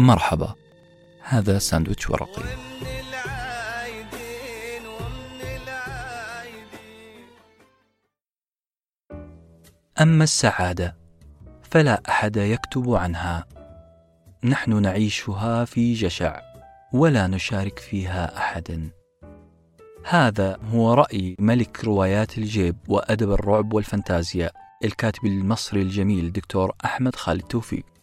مرحبا. هذا ساندويتش ورقي. أما السعادة فلا أحد يكتب عنها. نحن نعيشها في جشع ولا نشارك فيها أحدا هذا هو رأي ملك روايات الجيب وأدب الرعب والفانتازيا الكاتب المصري الجميل دكتور أحمد خالد توفيق.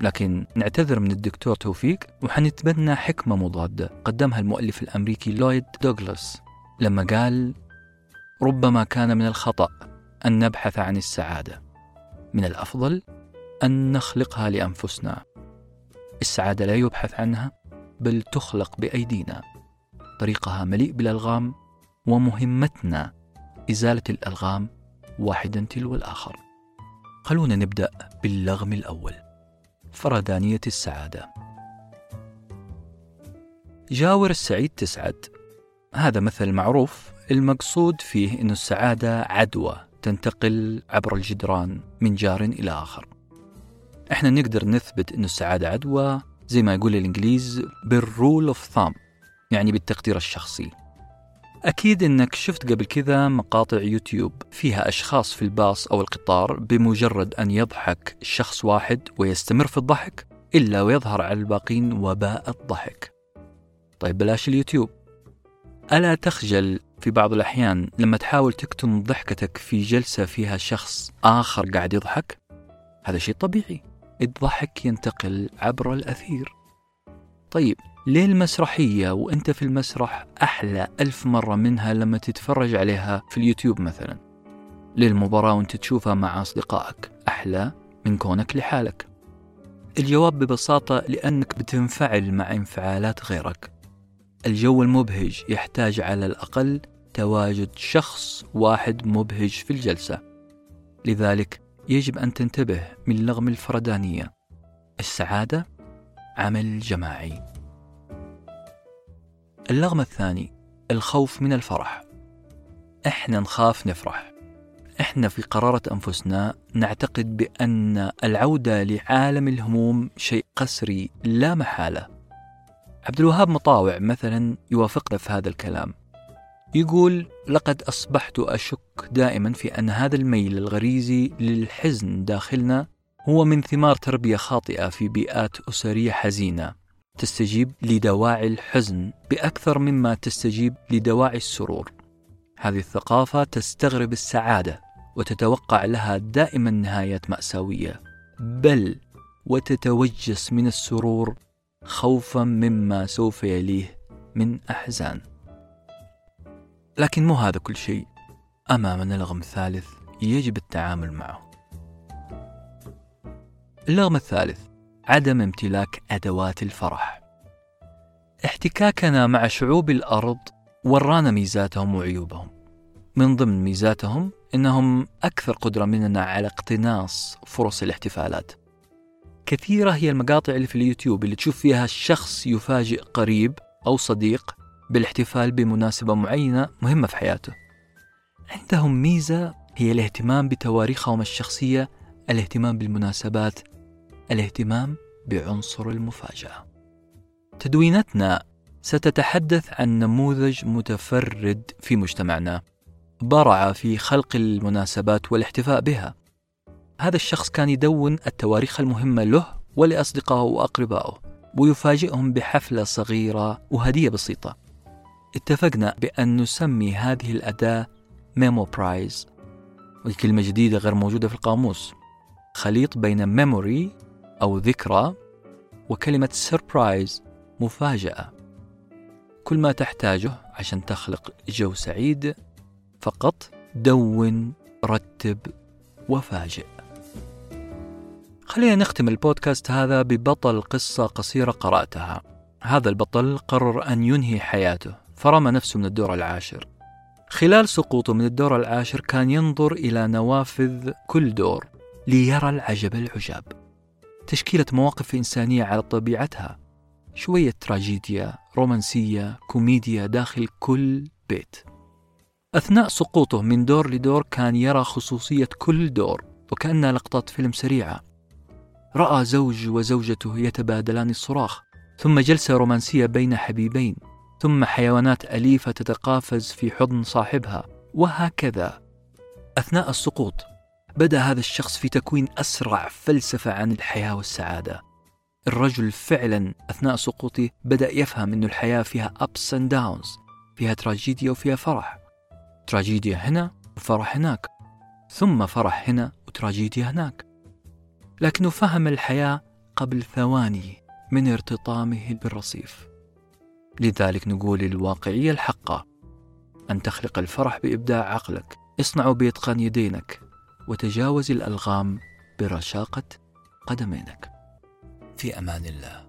لكن نعتذر من الدكتور توفيق وحنتبنى حكمة مضادة قدمها المؤلف الأمريكي لويد دوغلاس لما قال ربما كان من الخطأ أن نبحث عن السعادة من الأفضل أن نخلقها لأنفسنا. السعادة لا يبحث عنها بل تخلق بأيدينا. طريقها مليء بالألغام ومهمتنا إزالة الألغام واحدا تلو الآخر. خلونا نبدأ باللغم الأول. فردانية السعادة. جاور السعيد تسعد. هذا مثل معروف المقصود فيه أن السعادة عدوى تنتقل عبر الجدران من جار إلى آخر. إحنا نقدر نثبت أن السعادة عدوى زي ما يقول الإنجليز بال rule of thumb يعني بالتقدير الشخصي. أكيد إنك شفت قبل كذا مقاطع يوتيوب فيها أشخاص في الباص أو القطار بمجرد أن يضحك شخص واحد ويستمر في الضحك إلا ويظهر على الباقين وباء الضحك. طيب بلاش اليوتيوب. ألا تخجل في بعض الأحيان لما تحاول تكتم ضحكتك في جلسة فيها شخص آخر قاعد يضحك؟ هذا شيء طبيعي. الضحك ينتقل عبر الأثير. طيب ليه المسرحية وأنت في المسرح أحلى ألف مرة منها لما تتفرج عليها في اليوتيوب مثلا؟ ليه المباراة وأنت تشوفها مع أصدقائك أحلى من كونك لحالك؟ الجواب ببساطة لأنك بتنفعل مع انفعالات غيرك. الجو المبهج يحتاج على الأقل تواجد شخص واحد مبهج في الجلسة. لذلك يجب أن تنتبه من لغم الفردانية. السعادة عمل جماعي. اللغم الثاني الخوف من الفرح. إحنا نخاف نفرح. إحنا في قرارة أنفسنا نعتقد بأن العودة لعالم الهموم شيء قسري لا محالة. عبد الوهاب مطاوع مثلا يوافقنا في هذا الكلام. يقول لقد أصبحت أشك دائما في أن هذا الميل الغريزي للحزن داخلنا هو من ثمار تربية خاطئة في بيئات أسرية حزينة. تستجيب لدواعي الحزن بأكثر مما تستجيب لدواعي السرور. هذه الثقافة تستغرب السعادة وتتوقع لها دائما نهايات مأساوية، بل وتتوجس من السرور خوفا مما سوف يليه من أحزان. لكن مو هذا كل شيء. أمامنا لغم ثالث يجب التعامل معه. اللغم الثالث عدم امتلاك أدوات الفرح. احتكاكنا مع شعوب الأرض ورانا ميزاتهم وعيوبهم. من ضمن ميزاتهم إنهم أكثر قدرة مننا على اقتناص فرص الاحتفالات. كثيرة هي المقاطع اللي في اليوتيوب اللي تشوف فيها الشخص يفاجئ قريب أو صديق بالاحتفال بمناسبة معينة مهمة في حياته. عندهم ميزة هي الاهتمام بتواريخهم الشخصية، الاهتمام بالمناسبات الاهتمام بعنصر المفاجأة. تدوينتنا ستتحدث عن نموذج متفرد في مجتمعنا برع في خلق المناسبات والاحتفاء بها. هذا الشخص كان يدون التواريخ المهمة له ولأصدقائه وأقربائه ويفاجئهم بحفلة صغيرة وهدية بسيطة. اتفقنا بأن نسمي هذه الأداة memoprise وهي كلمة جديدة غير موجودة في القاموس خليط بين memory أو ذكرى وكلمة surprise مفاجأة. كل ما تحتاجه عشان تخلق جو سعيد فقط دون رتب وفاجئ. خلينا نختم البودكاست هذا ببطل قصة قصيرة قرأتها. هذا البطل قرر أن ينهي حياته فرمى نفسه من الدور العاشر. خلال سقوطه من الدور العاشر كان ينظر إلى نوافذ كل دور ليرى العجب العجاب. تشكيلة مواقف إنسانية على طبيعتها. شوية تراجيديا رومانسية كوميديا داخل كل بيت. أثناء سقوطه من دور لدور كان يرى خصوصية كل دور وكأنها لقطات فيلم سريعة. رأى زوج وزوجته يتبادلان الصراخ ثم جلسة رومانسية بين حبيبين ثم حيوانات أليفة تتقافز في حضن صاحبها وهكذا. أثناء السقوط بدأ هذا الشخص في تكوين أسرع فلسفة عن الحياة والسعادة. الرجل فعلا أثناء سقوطه بدأ يفهم أن الحياة فيها ups and downs فيها تراجيديا وفيها فرح. تراجيديا هنا وفرح هناك ثم فرح هنا وتراجيديا هناك. لكنه فهم الحياة قبل ثواني من ارتطامه بالرصيف. لذلك نقول الواقعية الحقة. أن تخلق الفرح بإبداع عقلك. اصنعه بإتقان يدينك. وتجاوز الألغام برشاقة قدمينك. في أمان الله.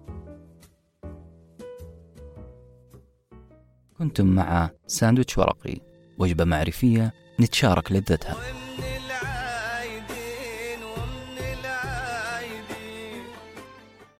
كنتم مع ساندويتش ورقي. وجبة معرفية نتشارك لذتها.